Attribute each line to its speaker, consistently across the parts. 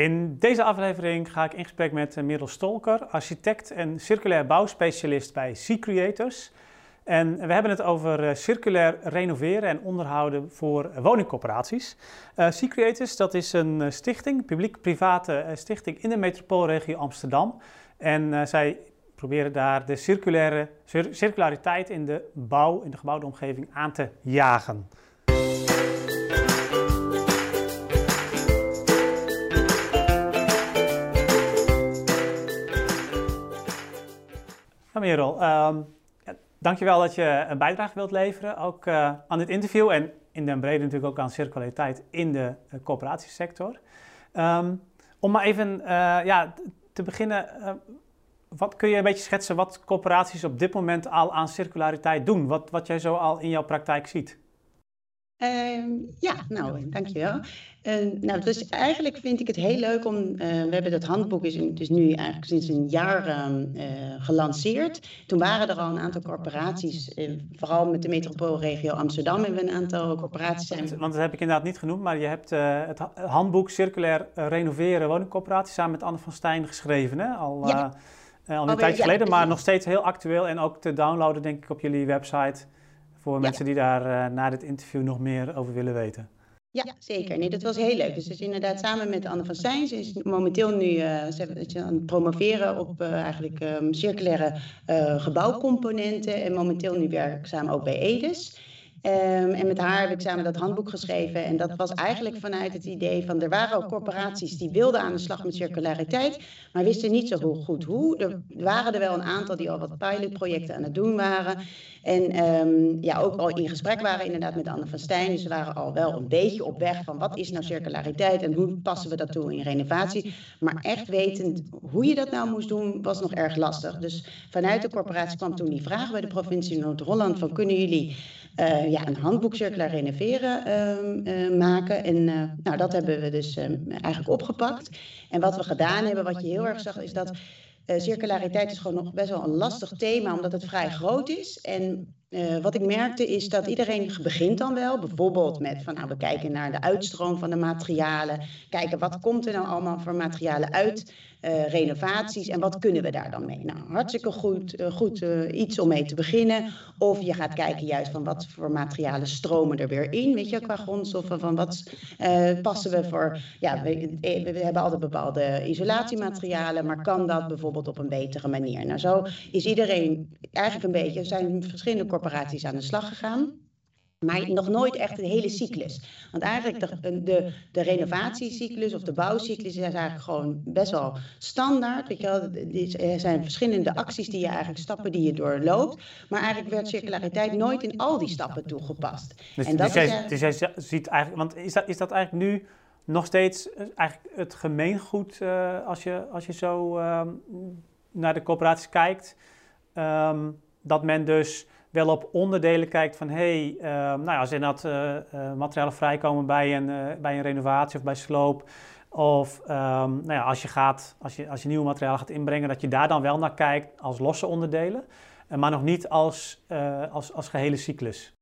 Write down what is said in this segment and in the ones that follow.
Speaker 1: In deze aflevering ga ik in gesprek met eh, Merel Stolker, architect en circulair bouwspecialist bij Sea Creators. En we hebben het over eh, circulair renoveren en onderhouden voor woningcorporaties. Uh, sea Creators, dat is een stichting, publiek-private stichting in de metropoolregio Amsterdam. En zij proberen daar de circulaire, circulariteit in de bouw, in de gebouwde omgeving aan te jagen. Merel, um, ja, dankjewel dat je een bijdrage wilt leveren, ook uh, aan dit interview en in den brede natuurlijk ook aan circulariteit in de uh, coöperatiesector. Um, om maar even uh, ja, te beginnen, wat kun je een beetje schetsen wat corporaties op dit moment al aan circulariteit doen? Wat, wat jij zo al in jouw praktijk ziet?
Speaker 2: Uh, ja, nou, dankjewel. Uh, nou, dus eigenlijk vind ik het heel leuk om. Uh, we hebben dat handboek is dus nu eigenlijk sinds een jaar uh, gelanceerd. Toen waren er al een aantal corporaties, eh, vooral met de metropoolregio Amsterdam hebben we een aantal corporaties. Zijn...
Speaker 1: Want dat heb ik inderdaad niet genoemd, maar je hebt het handboek Circulair Renoveren Woningcorporaties samen met Anne van Stijn geschreven, hè? Al, ja. al een tijdje geleden, maar nog steeds heel actueel en ook te downloaden, denk ik, op jullie website. Voor mensen die daar uh, na dit interview nog meer over willen weten.
Speaker 2: Ja, zeker. Nee, dat was heel leuk. Dus, dus inderdaad samen met Anne van Stijn. Ze is momenteel nu uh, aan het promoveren op uh, eigenlijk um, circulaire uh, gebouwcomponenten. En momenteel nu werkzaam ook bij Edes. Um, en met haar heb ik samen dat handboek geschreven. En dat was eigenlijk vanuit het idee van er waren ook corporaties die wilden aan de slag met circulariteit, maar wisten niet zo goed hoe. Er waren er wel een aantal die al wat pilotprojecten aan het doen waren. En um, ja, ook al in gesprek waren inderdaad met Anne van Stijn. Dus ze waren al wel een beetje op weg van wat is nou circulariteit en hoe passen we dat toe in renovatie. Maar echt wetend hoe je dat nou moest doen, was nog erg lastig. Dus vanuit de corporatie kwam toen die vraag bij de provincie Noord-Holland van kunnen jullie uh, ja, een handboek circulair renoveren uh, uh, maken. En nou, dat hebben we dus ehm, eigenlijk opgepakt. En wat we gedaan hebben, wat je heel erg zag, is dat circulariteit is gewoon nog best wel een lastig thema, omdat het vrij groot is. En uh, wat ik merkte is dat iedereen begint dan wel, bijvoorbeeld met van nou we kijken naar de uitstroom van de materialen, kijken wat komt er dan allemaal voor materialen uit, uh, renovaties en wat kunnen we daar dan mee? Nou, hartstikke goed, uh, goed iets om mee te beginnen. Of je gaat kijken juist van wat voor materialen stromen er weer in, weet je, qua grondstoffen, van wat passen we voor, ja, we, we, hebben altijd bepaalde isolatiematerialen, maar kan dat bijvoorbeeld op een betere manier? Nou, zo is iedereen eigenlijk een beetje, er zijn verschillende corporaties aan de slag gegaan. Maar nog nooit echt de hele cyclus. Want eigenlijk de, de, de renovatiecyclus of de bouwcyclus is eigenlijk gewoon best wel standaard. Weet je wel? Er zijn verschillende acties die je eigenlijk stappen die je doorloopt. Maar eigenlijk werd circulariteit nooit in al die stappen toegepast.
Speaker 1: Dus, en dat dus, jij, dus jij ziet eigenlijk, want is dat, is dat eigenlijk nu nog steeds eh, eigenlijk het gemeengoed uh, als, je, als je zo uh, naar de corporaties kijkt? Um, dat men dus wel op onderdelen kijkt van hé, hey, uh, nou ja, als er dat uh, uh, materialen vrijkomen bij een, bij een renovatie of bij sloop. Of um, nou ja, als je gaat, als je, als je nieuwe materialen gaat inbrengen, dat je daar dan wel naar kijkt als losse onderdelen. maar nog niet als, als, als gehele cyclus.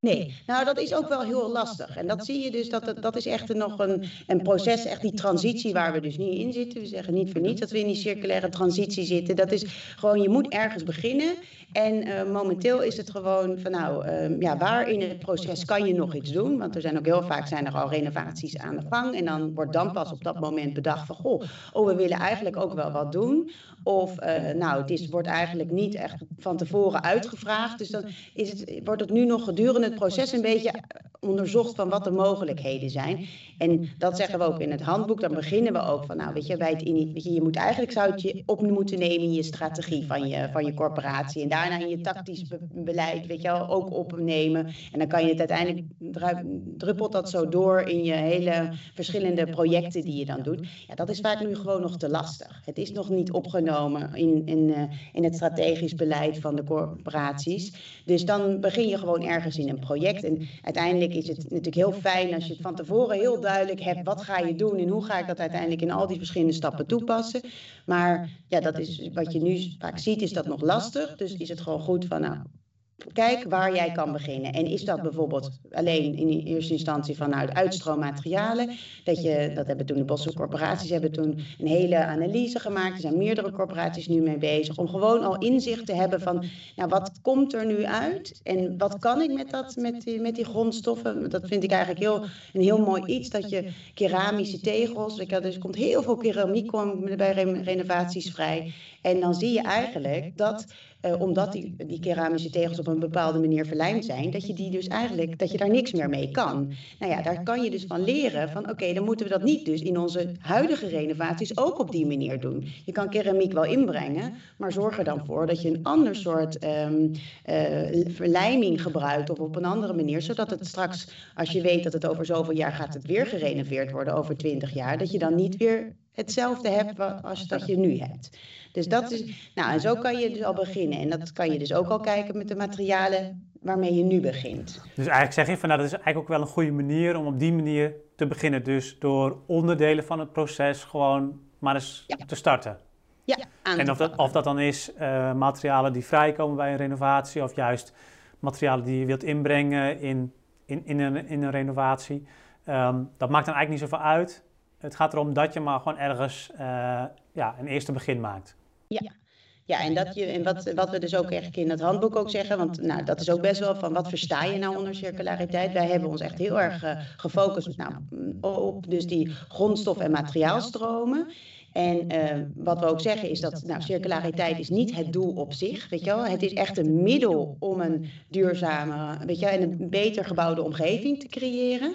Speaker 2: Nee, nou dat is ook wel heel lastig. En dat zie je dus, dat, dat, dat is echt nog een, een proces, echt die transitie waar we dus nu in zitten. We zeggen niet voor niets dat we in die circulaire transitie zitten. Dat is gewoon, je moet ergens beginnen. En uh, momenteel is het gewoon van nou, uh, ja, waar in het proces kan je nog iets doen? Want er zijn ook heel vaak zijn er al renovaties aan de gang. En dan wordt dan pas op dat moment bedacht van goh, oh we willen eigenlijk ook wel wat doen. Of uh, nou, het is, wordt eigenlijk niet echt van tevoren uitgevraagd. Dus dan is het, wordt het nu nog gedurende het proces een beetje onderzocht van wat de mogelijkheden zijn. En dat zeggen we ook in het handboek. Dan beginnen we ook van, nou weet je, bij het weet je, je moet eigenlijk zou het je op moeten nemen in je strategie van je, van je corporatie. En daarna in je tactisch be beleid, weet je wel, ook opnemen. En dan kan je het uiteindelijk, druppelt dat zo door in je hele verschillende projecten die je dan doet. Ja, dat is vaak nu gewoon nog te lastig. Het is nog niet opgenomen in, in, uh, in het strategisch beleid van de corporaties. Dus dan begin je gewoon ergens in een project. En uiteindelijk is het natuurlijk heel fijn als je het van tevoren heel duidelijk hebt. Wat ga je doen en hoe ga ik dat uiteindelijk in al die verschillende stappen toepassen. Maar ja, dat is wat je nu vaak ziet, is dat nog lastig. Dus is het gewoon goed van, nou, kijk waar jij kan beginnen. En is dat bijvoorbeeld alleen in eerste instantie vanuit uitstroommaterialen? Dat, je, dat hebben toen de Bosse corporaties hebben toen een hele analyse gemaakt. Er zijn meerdere corporaties nu mee bezig. Om gewoon al inzicht te hebben van, nou wat komt er nu uit? En wat kan ik met, dat, met, die, met die grondstoffen? Dat vind ik eigenlijk heel, een heel mooi iets. Dat je keramische tegels, ik, dus er komt heel veel keramiek bij renovaties vrij. En dan zie je eigenlijk dat uh, omdat die, die keramische tegels op een bepaalde manier verlijmd zijn, dat je die dus eigenlijk, dat je daar niks meer mee kan. Nou ja, daar kan je dus van leren van oké, dan moeten we dat niet dus in onze huidige renovaties ook op die manier doen. Je kan keramiek wel inbrengen, maar zorg er dan voor dat je een ander soort um, uh, verlijming gebruikt of op een andere manier, zodat het straks, als je weet dat het over zoveel jaar gaat het weer gerenoveerd worden, over twintig jaar, dat je dan niet weer hetzelfde hebt als dat je nu hebt. Dus dat is, nou en zo kan je dus al beginnen. En dat kan je dus ook al kijken met de materialen waarmee je nu begint.
Speaker 1: Dus eigenlijk zeg je van nou, dat is eigenlijk ook wel een goede manier om op die manier te beginnen. Dus door onderdelen van het proces gewoon maar eens te starten.
Speaker 2: Ja,
Speaker 1: en of dat, of dat dan is uh, materialen die vrijkomen bij een renovatie, of juist materialen die je wilt inbrengen in, in, in, een, in een renovatie. Um, dat maakt dan eigenlijk niet zoveel uit. Het gaat erom dat je maar gewoon ergens uh, ja, een eerste begin maakt.
Speaker 2: Ja. Ja, en, dat je, en wat, wat we dus ook eigenlijk in het handboek ook zeggen, want nou, dat is ook best wel van wat versta je nou onder circulariteit? Wij hebben ons echt heel erg uh, gefocust nou, op dus die grondstof- en materiaalstromen. En uh, wat we ook zeggen is dat nou, circulariteit is niet het doel op zich, weet je wel. Het is echt een middel om een duurzame, weet je, en een beter gebouwde omgeving te creëren.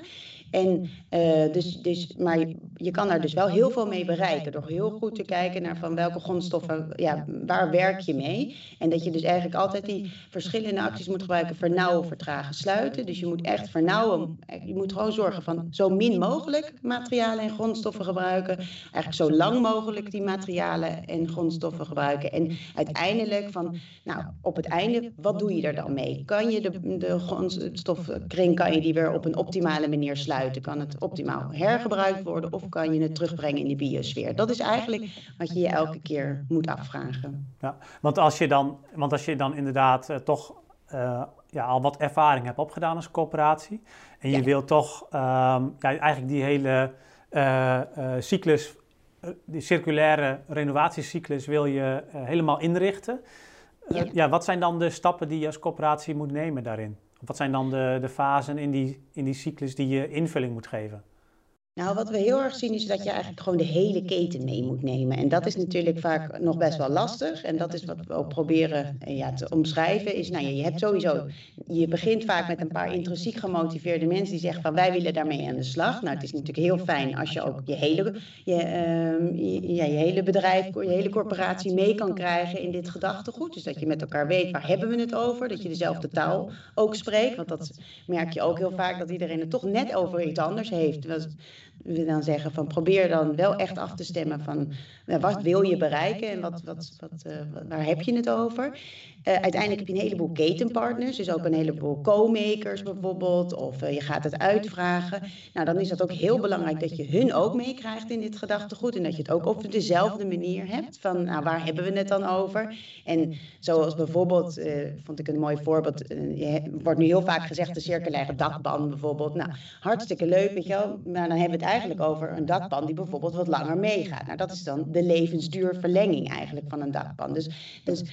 Speaker 2: En, uh, dus, dus, maar je, je, kan daar dus wel heel veel mee bereiken door heel goed te kijken naar van welke grondstoffen, ja, waar werk je mee. En dat je dus eigenlijk altijd die verschillende acties moet gebruiken, vernauwen, vertragen, sluiten. Dus je moet echt vernauwen, je moet gewoon zorgen van zo min mogelijk materialen en grondstoffen gebruiken. Eigenlijk zo lang mogelijk die materialen en grondstoffen gebruiken. En uiteindelijk van, nou, op het einde, wat doe je er dan mee? Kan je de, de grondstofkring, kan je die weer op een optimale manier sluiten? Kan het optimaal hergebruikt worden of kan je het terugbrengen in de biosfeer? Dat is eigenlijk wat je je elke keer moet afvragen.
Speaker 1: Ja, want als je dan, want als je dan inderdaad uh, toch uh, ja, al wat ervaring hebt opgedaan als coöperatie en je ja. wilt toch um, ja, eigenlijk die hele uh, cyclus, die circulaire renovatiecyclus wil je helemaal inrichten. Ja. ja, wat zijn dan de stappen die je als coöperatie moet nemen daarin? Wat zijn dan de, de fasen in die, in die cyclus die je invulling moet geven?
Speaker 2: Nou, wat we heel erg zien is dat je eigenlijk gewoon de hele keten mee moet nemen. En dat is natuurlijk vaak nog best wel lastig. En dat is wat we ook proberen eh, ja, te omschrijven. Is, nou, je hebt sowieso, je begint vaak met een paar intrinsiek gemotiveerde mensen die zeggen van wij willen daarmee aan de slag. Nou, het is natuurlijk heel fijn als je ook je hele, uh, je, ja, je hele bedrijf, je hele corporatie mee kan krijgen in dit gedachtegoed. Dus dat je met elkaar weet waar hebben we het over. Dat je dezelfde taal ook spreekt. Want dat merk je ook heel vaak dat iedereen het toch net over iets anders heeft we dan zeggen van probeer dan wel echt af te stemmen van nou, wat wil je bereiken en wat, wat, wat, uh, waar heb je het over. Uh, uiteindelijk heb je een heleboel ketenpartners, dus ook een heleboel co-makers bijvoorbeeld, of uh, je gaat het uitvragen. Nou, dan is dat ook heel belangrijk dat je hun ook meekrijgt in dit gedachtegoed en dat je het ook op dezelfde manier hebt van nou, waar hebben we het dan over. En zoals bijvoorbeeld, vond ik een mooi voorbeeld, wordt nu heel vaak gezegd de circulaire dakban bijvoorbeeld. Nou, hartstikke leuk, weet je wel, maar dan hebben we het eigenlijk over een dakpan die bijvoorbeeld wat langer meegaat. Nou, dat is dan de levensduurverlenging eigenlijk van een dakpan. Dus, dus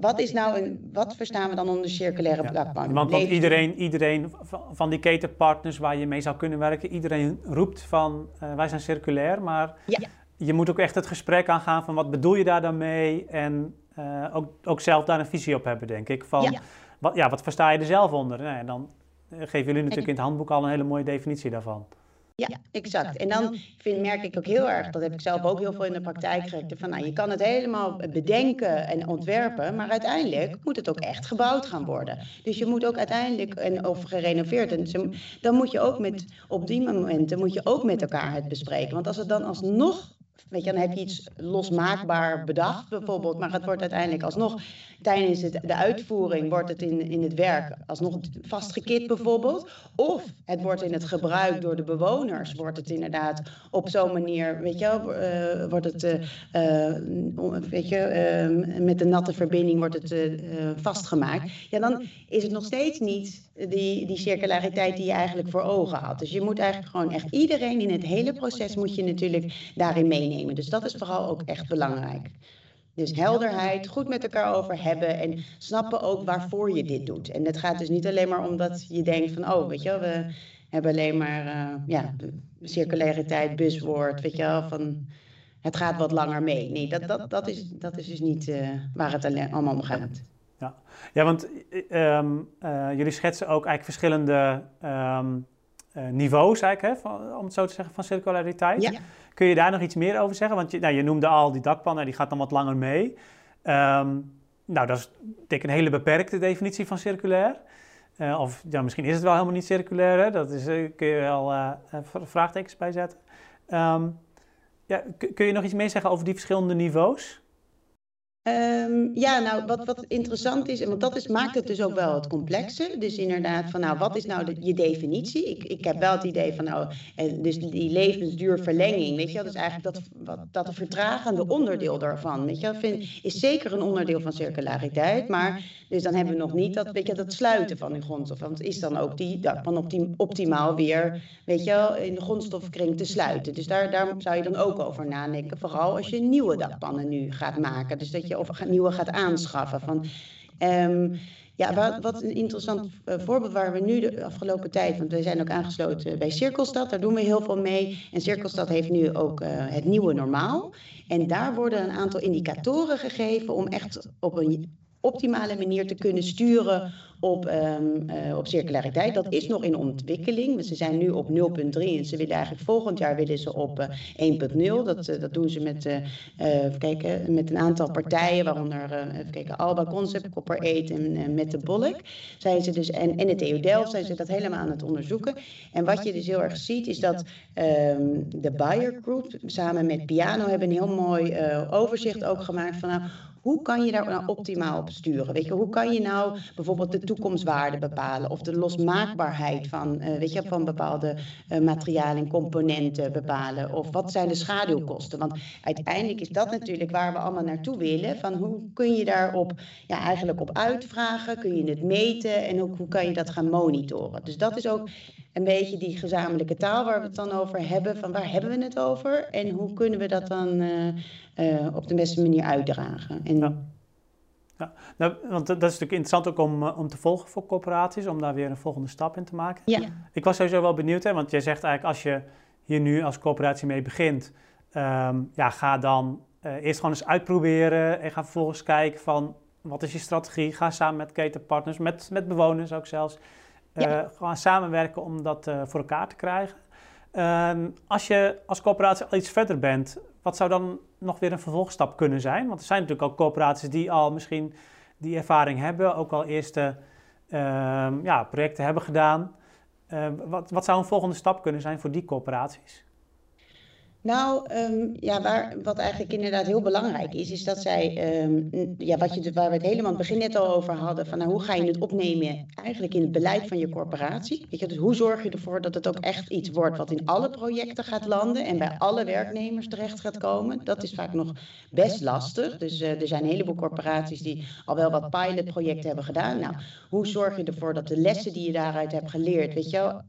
Speaker 2: wat is nou een, wat verstaan we dan onder circulaire ja, dakpan?
Speaker 1: Want, want iedereen, iedereen van die ketenpartners waar je mee zou kunnen werken, iedereen roept van uh, wij zijn circulair, maar ja. je moet ook echt het gesprek aangaan van wat bedoel je daar dan mee en uh, ook, ook zelf daar een visie op hebben, denk ik. Van, ja. Wat, ja, wat versta je er zelf onder? Nou, en dan eh, geven jullie natuurlijk in het handboek al een hele mooie definitie daarvan.
Speaker 2: Ja, exact. En dan vind, merk ik ook heel erg, dat heb ik zelf ook heel veel in de praktijk gekregen, van nou, je kan het helemaal bedenken en ontwerpen, maar uiteindelijk moet het ook echt gebouwd gaan worden. Dus je moet ook uiteindelijk, en, of gerenoveerd, en dan moet je ook met, op die momenten moet je ook met elkaar het bespreken. Want als het dan alsnog weet je, dan heb je iets losmaakbaar bedacht bijvoorbeeld, maar het wordt uiteindelijk alsnog tijdens het, de uitvoering wordt het in, in het werk alsnog vastgekit bijvoorbeeld. Of het wordt in het gebruik door de bewoners, wordt het inderdaad op zo'n manier, weet je uh, wordt het, uh, weet je, met de natte verbinding wordt het vastgemaakt. Ja, dan is het nog steeds niet die, die circulariteit die je eigenlijk voor ogen had. Dus je moet eigenlijk gewoon echt iedereen in het hele proces moet je natuurlijk daarin meenemen. Dus dat is vooral ook echt belangrijk. Dus helderheid, goed met elkaar over hebben en snappen ook waarvoor je dit doet. En het gaat dus niet alleen maar omdat je denkt van, oh, weet je wel, we hebben alleen maar uh, ja, circulariteit, buswoord, weet je wel, van het gaat wat langer mee. Nee, dat, dat, dat, is, dat is dus niet uh, waar het alleen, allemaal om gaat.
Speaker 1: Ja, ja want um, uh, jullie schetsen ook eigenlijk verschillende um, niveaus, eigenlijk, hè, van, om het zo te zeggen, van circulariteit. Ja. Kun je daar nog iets meer over zeggen? Want je, nou, je noemde al die dakpannen, die gaat dan wat langer mee. Um, nou, dat is denk ik een hele beperkte definitie van circulair. Uh, of ja, misschien is het wel helemaal niet circulair, hè? dat is, uh, kun je wel uh, vraagtekens bij zetten. Um, ja, kun je nog iets meer zeggen over die verschillende niveaus?
Speaker 2: Um, ja, nou, wat, wat interessant is, en want dat is, maakt het dus ook wel het complexe. Dus inderdaad, van nou, wat is nou de, je definitie? Ik, ik heb wel het idee van nou, dus die levensduurverlenging, weet je wel, dus eigenlijk dat, wat, dat vertragende onderdeel daarvan, weet je vind, is zeker een onderdeel van circulariteit, maar dus dan hebben we nog niet dat, weet je, dat sluiten van die grondstof. Want is dan ook die optim, optimaal weer, weet je in de grondstofkring te sluiten. Dus daar, daar zou je dan ook over nadenken, vooral als je nieuwe dakpannen nu gaat maken. Dus dat je of nieuwe gaat aanschaffen. Van, um, ja, wat, wat, een interessant uh, voorbeeld waar we nu de afgelopen tijd, want we zijn ook aangesloten bij Cirkelstad, daar doen we heel veel mee. En Cirkelstad heeft nu ook uh, het nieuwe normaal. En daar worden een aantal indicatoren gegeven om echt op een optimale manier te kunnen sturen op, um, uh, op circulariteit. Dat is nog in ontwikkeling. Ze zijn nu op 0,3 en ze willen eigenlijk volgend jaar willen ze op uh, 1,0. Dat, uh, dat doen ze met, kijken, met een aantal partijen, waaronder kijken, Alba Concept, Copper 8 en met de Bolk. Zijn ze dus, en, en het TU Delft zijn ze dat helemaal aan het onderzoeken. En wat je dus heel erg ziet is dat um, de Bayer Group samen met Piano hebben een heel mooi overzicht ook gemaakt van nou, hoe kan je daar nou optimaal op sturen? Weet je, hoe kan je nou bijvoorbeeld de toekomstwaarde bepalen of de losmaakbaarheid van, uh, weet je, van bepaalde uh, materialen en componenten bepalen? Of wat zijn de schaduwkosten? Want uiteindelijk is dat natuurlijk waar we allemaal naartoe willen. Van hoe kun je daarop ja, eigenlijk op uitvragen? Kun je het meten en ook hoe kan je dat gaan monitoren? Dus dat is ook een beetje die gezamenlijke taal waar we het dan over hebben. Van waar hebben we het over en hoe kunnen we dat dan uh, uh, op de beste manier uitdragen? En,
Speaker 1: ja. Ja, nou, want dat is natuurlijk interessant ook om, om te volgen voor corporaties, om daar weer een volgende stap in te maken.
Speaker 2: Ja.
Speaker 1: Ik was sowieso wel benieuwd, hè, want jij zegt eigenlijk als je hier nu als corporatie mee begint, um, ja, ga dan uh, eerst gewoon eens uitproberen en ga vervolgens kijken van wat is je strategie. Ga samen met ketenpartners, met, met bewoners ook zelfs. Uh, gewoon samenwerken om dat uh, voor elkaar te krijgen. Uh, als je als coöperatie al iets verder bent, wat zou dan nog weer een vervolgstap kunnen zijn? Want er zijn natuurlijk ook coöperaties die al misschien die ervaring hebben, ook al eerste ehm, ja, projecten hebben gedaan. Ehm, wat, wat zou een volgende stap kunnen zijn voor die coöperaties?
Speaker 2: Nou, um, ja, waar, wat eigenlijk inderdaad heel belangrijk is, is dat zij, um, ja, wat je, waar we het helemaal aan het begin net al over hadden, van nou, hoe ga je het opnemen eigenlijk in het beleid van je corporatie? Weet je, dus hoe zorg je ervoor dat het ook echt iets wordt wat in alle projecten gaat landen en bij alle werknemers terecht gaat komen? Dat is vaak nog best lastig. Dus uh, er zijn een heleboel corporaties die al wel wat pilotprojecten hebben gedaan. Nou, hoe zorg je ervoor dat de lessen die je daaruit hebt geleerd, weet je wel,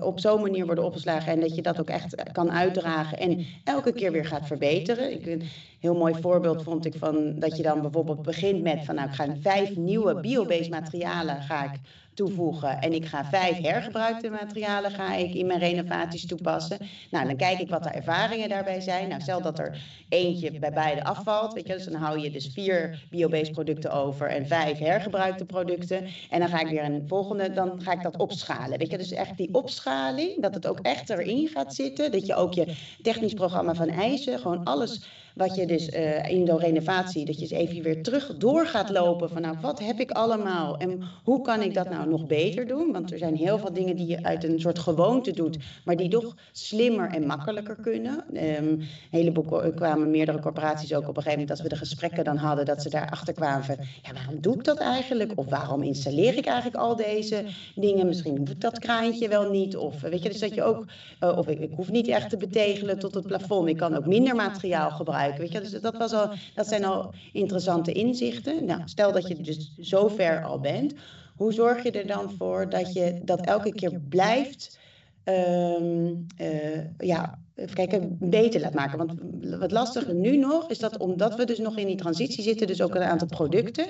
Speaker 2: op zo'n manier worden opgeslagen en dat je dat ook echt kan uitdragen en elke keer weer gaat verbeteren. Ik, een heel mooi voorbeeld vond ik van dat je dan bijvoorbeeld begint met van nou ik ga vijf nieuwe biobased materialen ga ik toevoegen. En ik ga vijf hergebruikte materialen ga ik in mijn renovaties toepassen. Nou, dan kijk ik wat de ervaringen daarbij zijn. Nou, stel dat er eentje bij beide afvalt, weet je, dus dan hou je dus vier biobased producten over en vijf hergebruikte producten. En dan ga ik weer een volgende, dan ga ik dat opschalen. Weet je, dus echt die opschaling, dat het ook echt erin gaat zitten. Dat je ook je technisch programma van eisen, gewoon alles wat je dus uh, in de renovatie, dat je eens even weer terug door gaat lopen van nou, wat heb ik allemaal en hoe kan ik dat nou nog beter doen? Want er zijn heel veel dingen die je uit een soort gewoonte doet, maar die toch slimmer en makkelijker kunnen. Um, een heleboel kwamen meerdere corporaties ook op een gegeven moment, als we de gesprekken dan hadden, dat ze daarachter kwamen van, ja, waarom doe ik dat eigenlijk? Of waarom installeer ik eigenlijk al deze dingen? Misschien ik dat kraantje wel niet. Of weet je, dus dat je ook, uh, of ik, ik, hoef niet echt te betegelen tot het plafond. Ik kan ook minder materiaal gebruiken. Weet je, dus dat, was al, dat zijn al interessante inzichten. Nou, stel dat je dus zover al bent. Hoe zorg je er dan voor dat je dat elke keer blijft um, uh, ja, even kijken, beter laat maken. Want wat lastiger nu nog is dat omdat we dus nog in die transitie zitten, dus ook een aantal producten.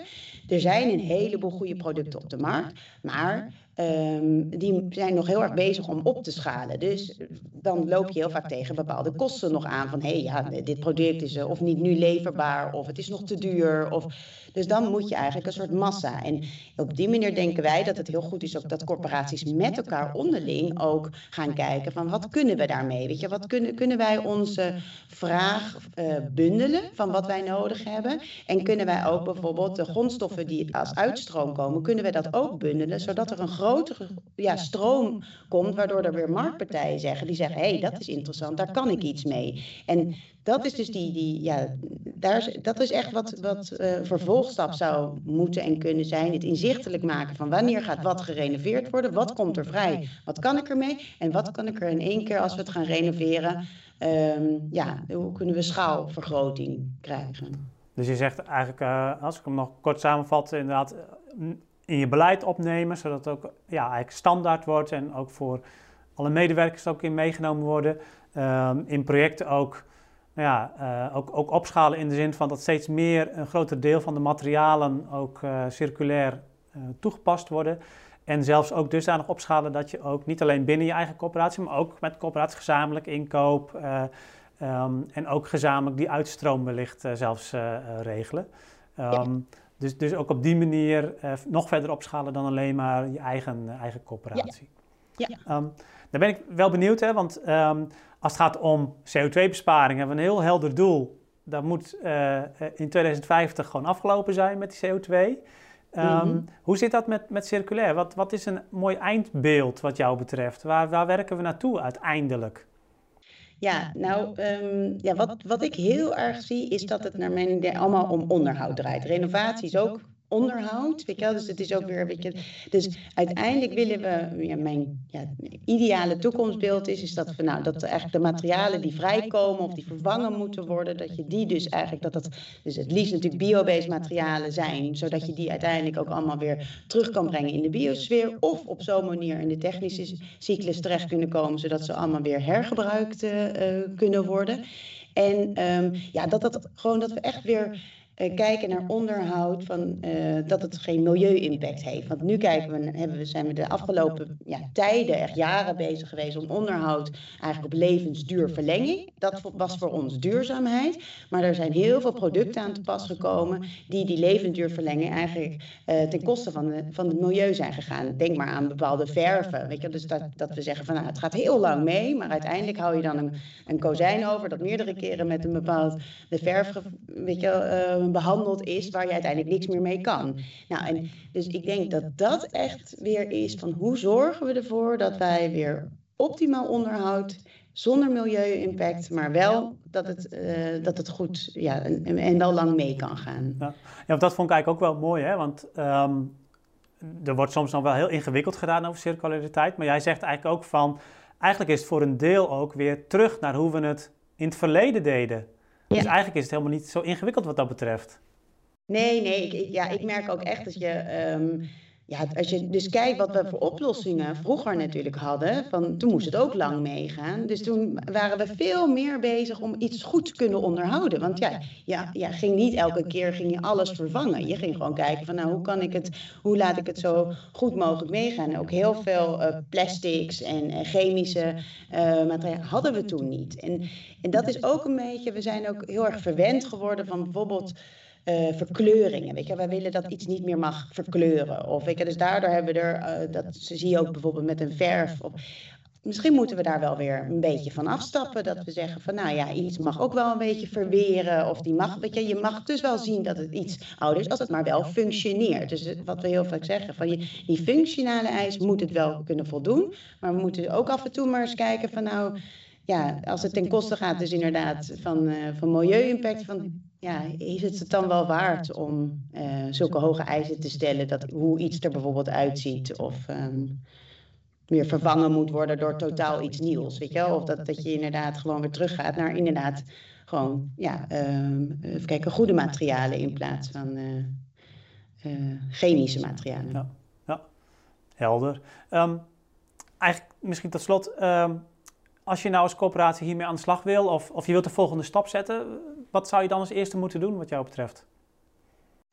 Speaker 2: Er zijn een heleboel goede producten op de markt, maar um, die zijn nog heel erg bezig om op te schalen. Dus dan loop je heel vaak tegen bepaalde kosten nog aan. Van hé, hey, ja, dit product is of niet nu leverbaar, of het is nog te duur. Of, dus dan moet je eigenlijk een soort massa. En op die manier denken wij dat het heel goed is ook dat corporaties met elkaar onderling ook gaan kijken van wat kunnen we daarmee? Weet je, wat kunnen, kunnen wij onze vraag uh, bundelen van wat wij nodig hebben? En kunnen wij ook bijvoorbeeld de grondstoffen die als uitstroom komen, kunnen we dat ook bundelen, zodat er een grotere ja, stroom komt, waardoor er weer marktpartijen zeggen, die zeggen, hé, hey, dat is interessant, daar kan ik iets mee. En dat is dus die, die ja, daar is, dat is echt wat, wat uh, vervolgstap zou moeten en kunnen zijn. Het inzichtelijk maken van wanneer gaat wat gerenoveerd worden, wat komt er vrij, wat kan ik ermee en wat kan ik er in één keer als we het gaan renoveren, um, ja, hoe kunnen we schaalvergroting krijgen.
Speaker 1: Dus je zegt eigenlijk, uh, als ik hem nog kort samenvat, inderdaad in je beleid opnemen, zodat het ook ja, eigenlijk standaard wordt en ook voor alle medewerkers ook in meegenomen worden. Um, in projecten ook, nou ja, uh, ook, ook opschalen in de zin van dat steeds meer een groter deel van de materialen ook uh, circulair uh, toegepast worden. En zelfs ook dusdanig opschalen dat je ook niet alleen binnen je eigen coöperatie, maar ook met coöperatie gezamenlijk inkoop um, en ook gezamenlijk die uitstroom wellicht zelfs regelen. Um, ja. Dus, dus ook op die manier uh, nog verder opschalen dan alleen maar je eigen, uh, eigen coöperatie. Ja. ja. Um, daar ben ik wel benieuwd, hè, want um, als het gaat om CO2-besparing hebben we een heel helder doel. Dat moet uh, in 2050 gewoon afgelopen zijn met die CO2. Um, mm-hmm. Hoe zit dat met, met circulair? Wat, wat is een mooi eindbeeld wat jou betreft? Waar, waar werken we naartoe uiteindelijk?
Speaker 2: Ja, nou, um, ja, wat, wat ik heel erg zie is dat het naar mijn idee allemaal om onderhoud draait. Renovatie is ook onderhoud. Weet je wel? Dus het is ook weer beetje. Dus uiteindelijk willen we. Mijn ja, ideale toekomstbeeld is, is dat nou dat eigenlijk de materialen die vrijkomen of die vervangen moeten worden, dat je die dus eigenlijk dat dat. Dus het liefst natuurlijk biobased materialen zijn, zodat je die uiteindelijk ook allemaal weer terug kan brengen in de biosfeer. Of op zo'n manier in de technische cyclus terecht kunnen komen, zodat ze allemaal weer hergebruikt uh, kunnen worden. En um, ja, dat, dat gewoon dat we echt weer uh, kijken naar onderhoud, van, uh, dat het geen milieu-impact heeft. Want nu kijken we, hebben we, zijn we de afgelopen ja, tijden, echt jaren bezig geweest om onderhoud eigenlijk op levensduurverlenging. Dat was voor ons duurzaamheid. Maar er zijn heel veel producten aan te pas gekomen die die levensduurverlenging eigenlijk uh, ten koste van, de, van het milieu zijn gegaan. Denk maar aan bepaalde verven. Weet je? Dus dat, dat we zeggen van nou, het gaat heel lang mee, maar uiteindelijk hou je dan een, een kozijn over dat meerdere keren met een bepaald de verf, weet je, behandeld is waar je uiteindelijk niks meer mee kan. Nou, en dus ik denk dat dat echt weer is van hoe zorgen we ervoor dat wij weer optimaal onderhoud zonder milieu-impact, maar wel dat het, uh, dat het goed ja, en, en wel lang mee kan gaan.
Speaker 1: Ja. ja, dat vond ik eigenlijk ook wel mooi, hè? want um, er wordt soms nog wel heel ingewikkeld gedaan over circulariteit, maar jij zegt eigenlijk ook van, eigenlijk is het voor een deel ook weer terug naar hoe we het in het verleden deden. Dus ja. Dus eigenlijk is het helemaal niet zo ingewikkeld wat dat betreft.
Speaker 2: Nee, nee. Ik, ja, ik merk ook echt dat je. Um, ja, als je dus kijkt wat we voor oplossingen vroeger natuurlijk hadden, van, toen moest het ook lang meegaan. Dus toen waren we veel meer bezig om iets goed te kunnen onderhouden. Want ja, ja, ja ging niet elke keer ging je alles vervangen. Je ging gewoon kijken van nou, hoe kan ik het, hoe laat ik het zo goed mogelijk meegaan. Ook heel veel uh, plastics en uh, chemische uh, materialen hadden we toen niet. En, en dat is ook een beetje, we zijn ook heel erg verwend geworden van bijvoorbeeld uh, verkleuringen. Weet je, wij willen dat iets niet meer mag verkleuren. Of, weet je, dus daardoor hebben we er, uh, dat zie je ook bijvoorbeeld met een verf. Misschien moeten we daar wel weer een beetje van afstappen. Dat we zeggen van nou ja, iets mag ook wel een beetje verweren. Of die mag, weet je, je mag dus wel zien dat het iets ouder is, als het maar wel functioneert. Dus wat we heel vaak zeggen, van die functionale eis moet het wel kunnen voldoen. Maar we moeten ook af en toe maar eens kijken van nou, ja, als het ten koste gaat dus inderdaad van, uh, van milieu-impact, van ja, is het het dan wel waard om uh, zulke hoge eisen te stellen, dat, hoe iets er bijvoorbeeld uitziet? Of um, weer vervangen moet worden door totaal iets nieuws, weet je wel? Of dat, dat je inderdaad gewoon weer teruggaat naar inderdaad gewoon, ja, um, even kijken, goede materialen in plaats van uh, uh, chemische materialen.
Speaker 1: Ja, ja. helder. Um, eigenlijk misschien tot slot, um, als je nou als coöperatie hiermee aan de slag wil of, of je wilt de volgende stap zetten, wat zou je dan als eerste moeten doen wat jou betreft?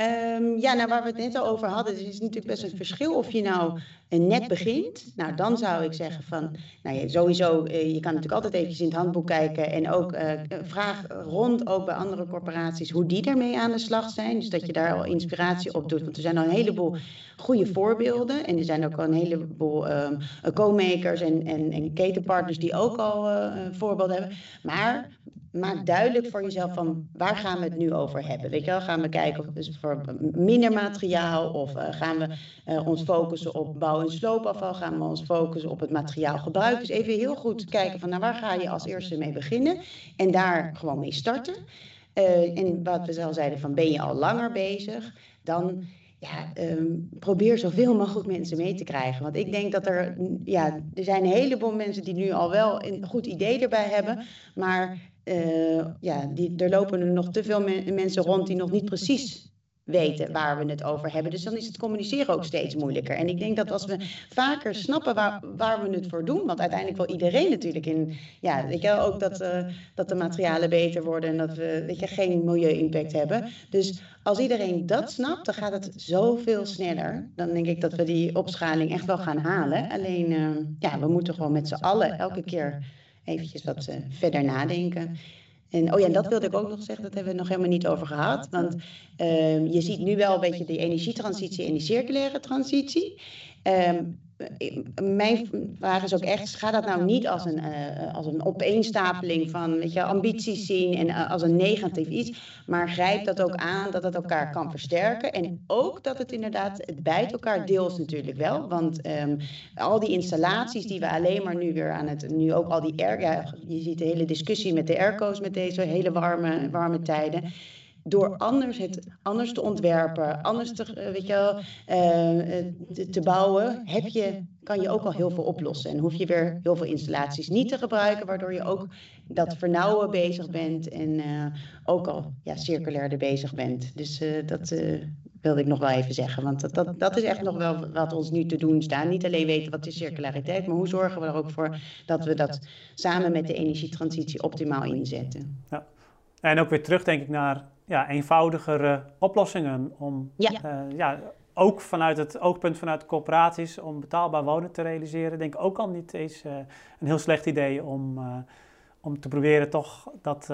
Speaker 2: Um, ja, nou waar we het net al over hadden, is natuurlijk best een verschil of je nou net begint. Nou, dan zou ik zeggen van, nou ja, sowieso, je kan natuurlijk altijd eventjes in het handboek kijken en ook uh, vraag rond ook bij andere corporaties hoe die daarmee aan de slag zijn. Dus dat je daar al inspiratie op doet, want er zijn al een heleboel goede voorbeelden en er zijn ook al een heleboel um, co-makers en, en, en ketenpartners die ook al uh, voorbeelden hebben. Maar maak duidelijk voor jezelf van waar gaan we het nu over hebben. Weet je wel, gaan we kijken of het voor minder materiaal of uh, gaan we uh, ons focussen op bouw- en sloopafval, gaan we ons focussen op het materiaalgebruik. Dus even heel goed kijken van nou, waar ga je als eerste mee beginnen? En daar gewoon mee starten. Uh, en wat we al zeiden van ben je al langer bezig, dan ja, um, probeer zoveel mogelijk mensen mee te krijgen. Want ik denk dat er, ja, er zijn een heleboel mensen die nu al wel een goed idee erbij hebben, maar uh, ja, die, er lopen er nog te veel me mensen rond die nog niet precies weten waar we het over hebben. Dus dan is het communiceren ook steeds moeilijker. En ik denk dat als we vaker snappen waar, waar we het voor doen, want uiteindelijk wil iedereen natuurlijk in, ja, weet je, ook dat, uh, dat de materialen beter worden en dat we, weet je, geen milieu-impact hebben. Dus als iedereen dat snapt, dan gaat het zoveel sneller. Dan denk ik dat we die opschaling echt wel gaan halen. Alleen, uh, ja, we moeten gewoon met z'n allen elke keer eventjes wat uh, verder nadenken. En, oh ja, en dat wilde ik ook nog zeggen, dat hebben we nog helemaal niet over gehad. Want uh, je ziet nu wel een beetje die energietransitie en die circulaire transitie. Um, mijn vraag is ook echt, ga dat nou niet als een, uh, als een opeenstapeling van weet je, ambities zien en uh, als een negatief iets, maar grijp dat ook aan dat het elkaar kan versterken en ook dat het inderdaad, het bijt elkaar deels natuurlijk wel, want um, al die installaties die we alleen maar nu weer aan het, nu ook al die air, ja, je ziet de hele discussie met de airco's met deze hele warme, warme tijden, door anders het anders te ontwerpen, anders te, weet je wel, uh, te, te, bouwen, heb je, kan je ook al heel veel oplossen. En hoef je weer heel veel installaties niet te gebruiken, waardoor je ook dat vernauwen bezig bent en uh, ook al ja, circulairder bezig bent. Dus uh, dat wilde ik nog wel even zeggen, want dat, dat, dat is echt nog wel wat ons nu te doen staat. Niet alleen weten wat is circulariteit, maar hoe zorgen we er ook voor dat we dat samen met de energietransitie optimaal inzetten.
Speaker 1: Ja. En ook weer terug, denk ik, naar ja, eenvoudigere oplossingen. Om ja. Uh, ja, ook vanuit het oogpunt vanuit de corporaties om betaalbaar wonen te realiseren, denk ik ook al niet eens uh, een heel slecht idee om, uh, om te proberen toch dat,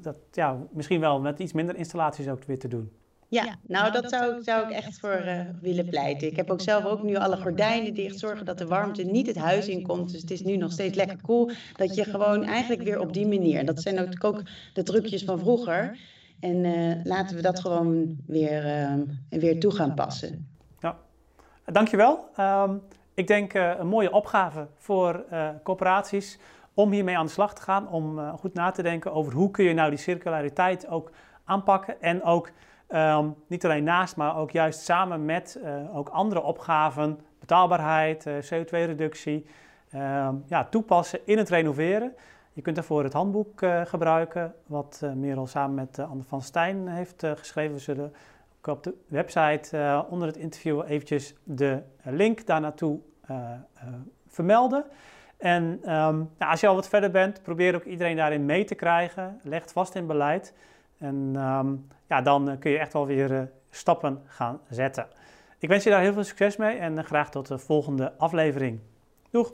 Speaker 1: dat ja, misschien wel met iets minder installaties ook weer te doen.
Speaker 2: Ja, nou, nou dat zou, zou ik echt voor uh, willen pleiten. Ik heb ook zelf ook nu alle gordijnen dicht, zorgen dat de warmte niet het huis in komt. Dus het is nu nog steeds lekker koel. Cool, dat je gewoon eigenlijk weer op die manier, dat zijn ook, ook de trucjes van vroeger. En uh, laten we dat gewoon weer, uh, weer toe gaan passen.
Speaker 1: Ja, dankjewel. Um, ik denk uh, een mooie opgave voor corporaties om hiermee aan de slag te gaan. Om goed na te denken over hoe kun je nou die circulariteit ook aanpakken. En ook um, niet alleen naast, maar ook juist samen met ook andere opgaven, betaalbaarheid, CO2-reductie, ehm, ja, toepassen in het renoveren. Je kunt daarvoor het handboek uh, gebruiken, wat uh, Merel samen met uh, Anne van Stijn heeft geschreven. We zullen ook op de website onder het interview eventjes de link daar naartoe vermelden. En nou, als je al wat verder bent, probeer ook iedereen daarin mee te krijgen. Leg vast in beleid. En um, ja, dan kun je echt wel weer stappen gaan zetten. Ik wens je daar heel veel succes mee en graag tot de volgende aflevering. Doeg!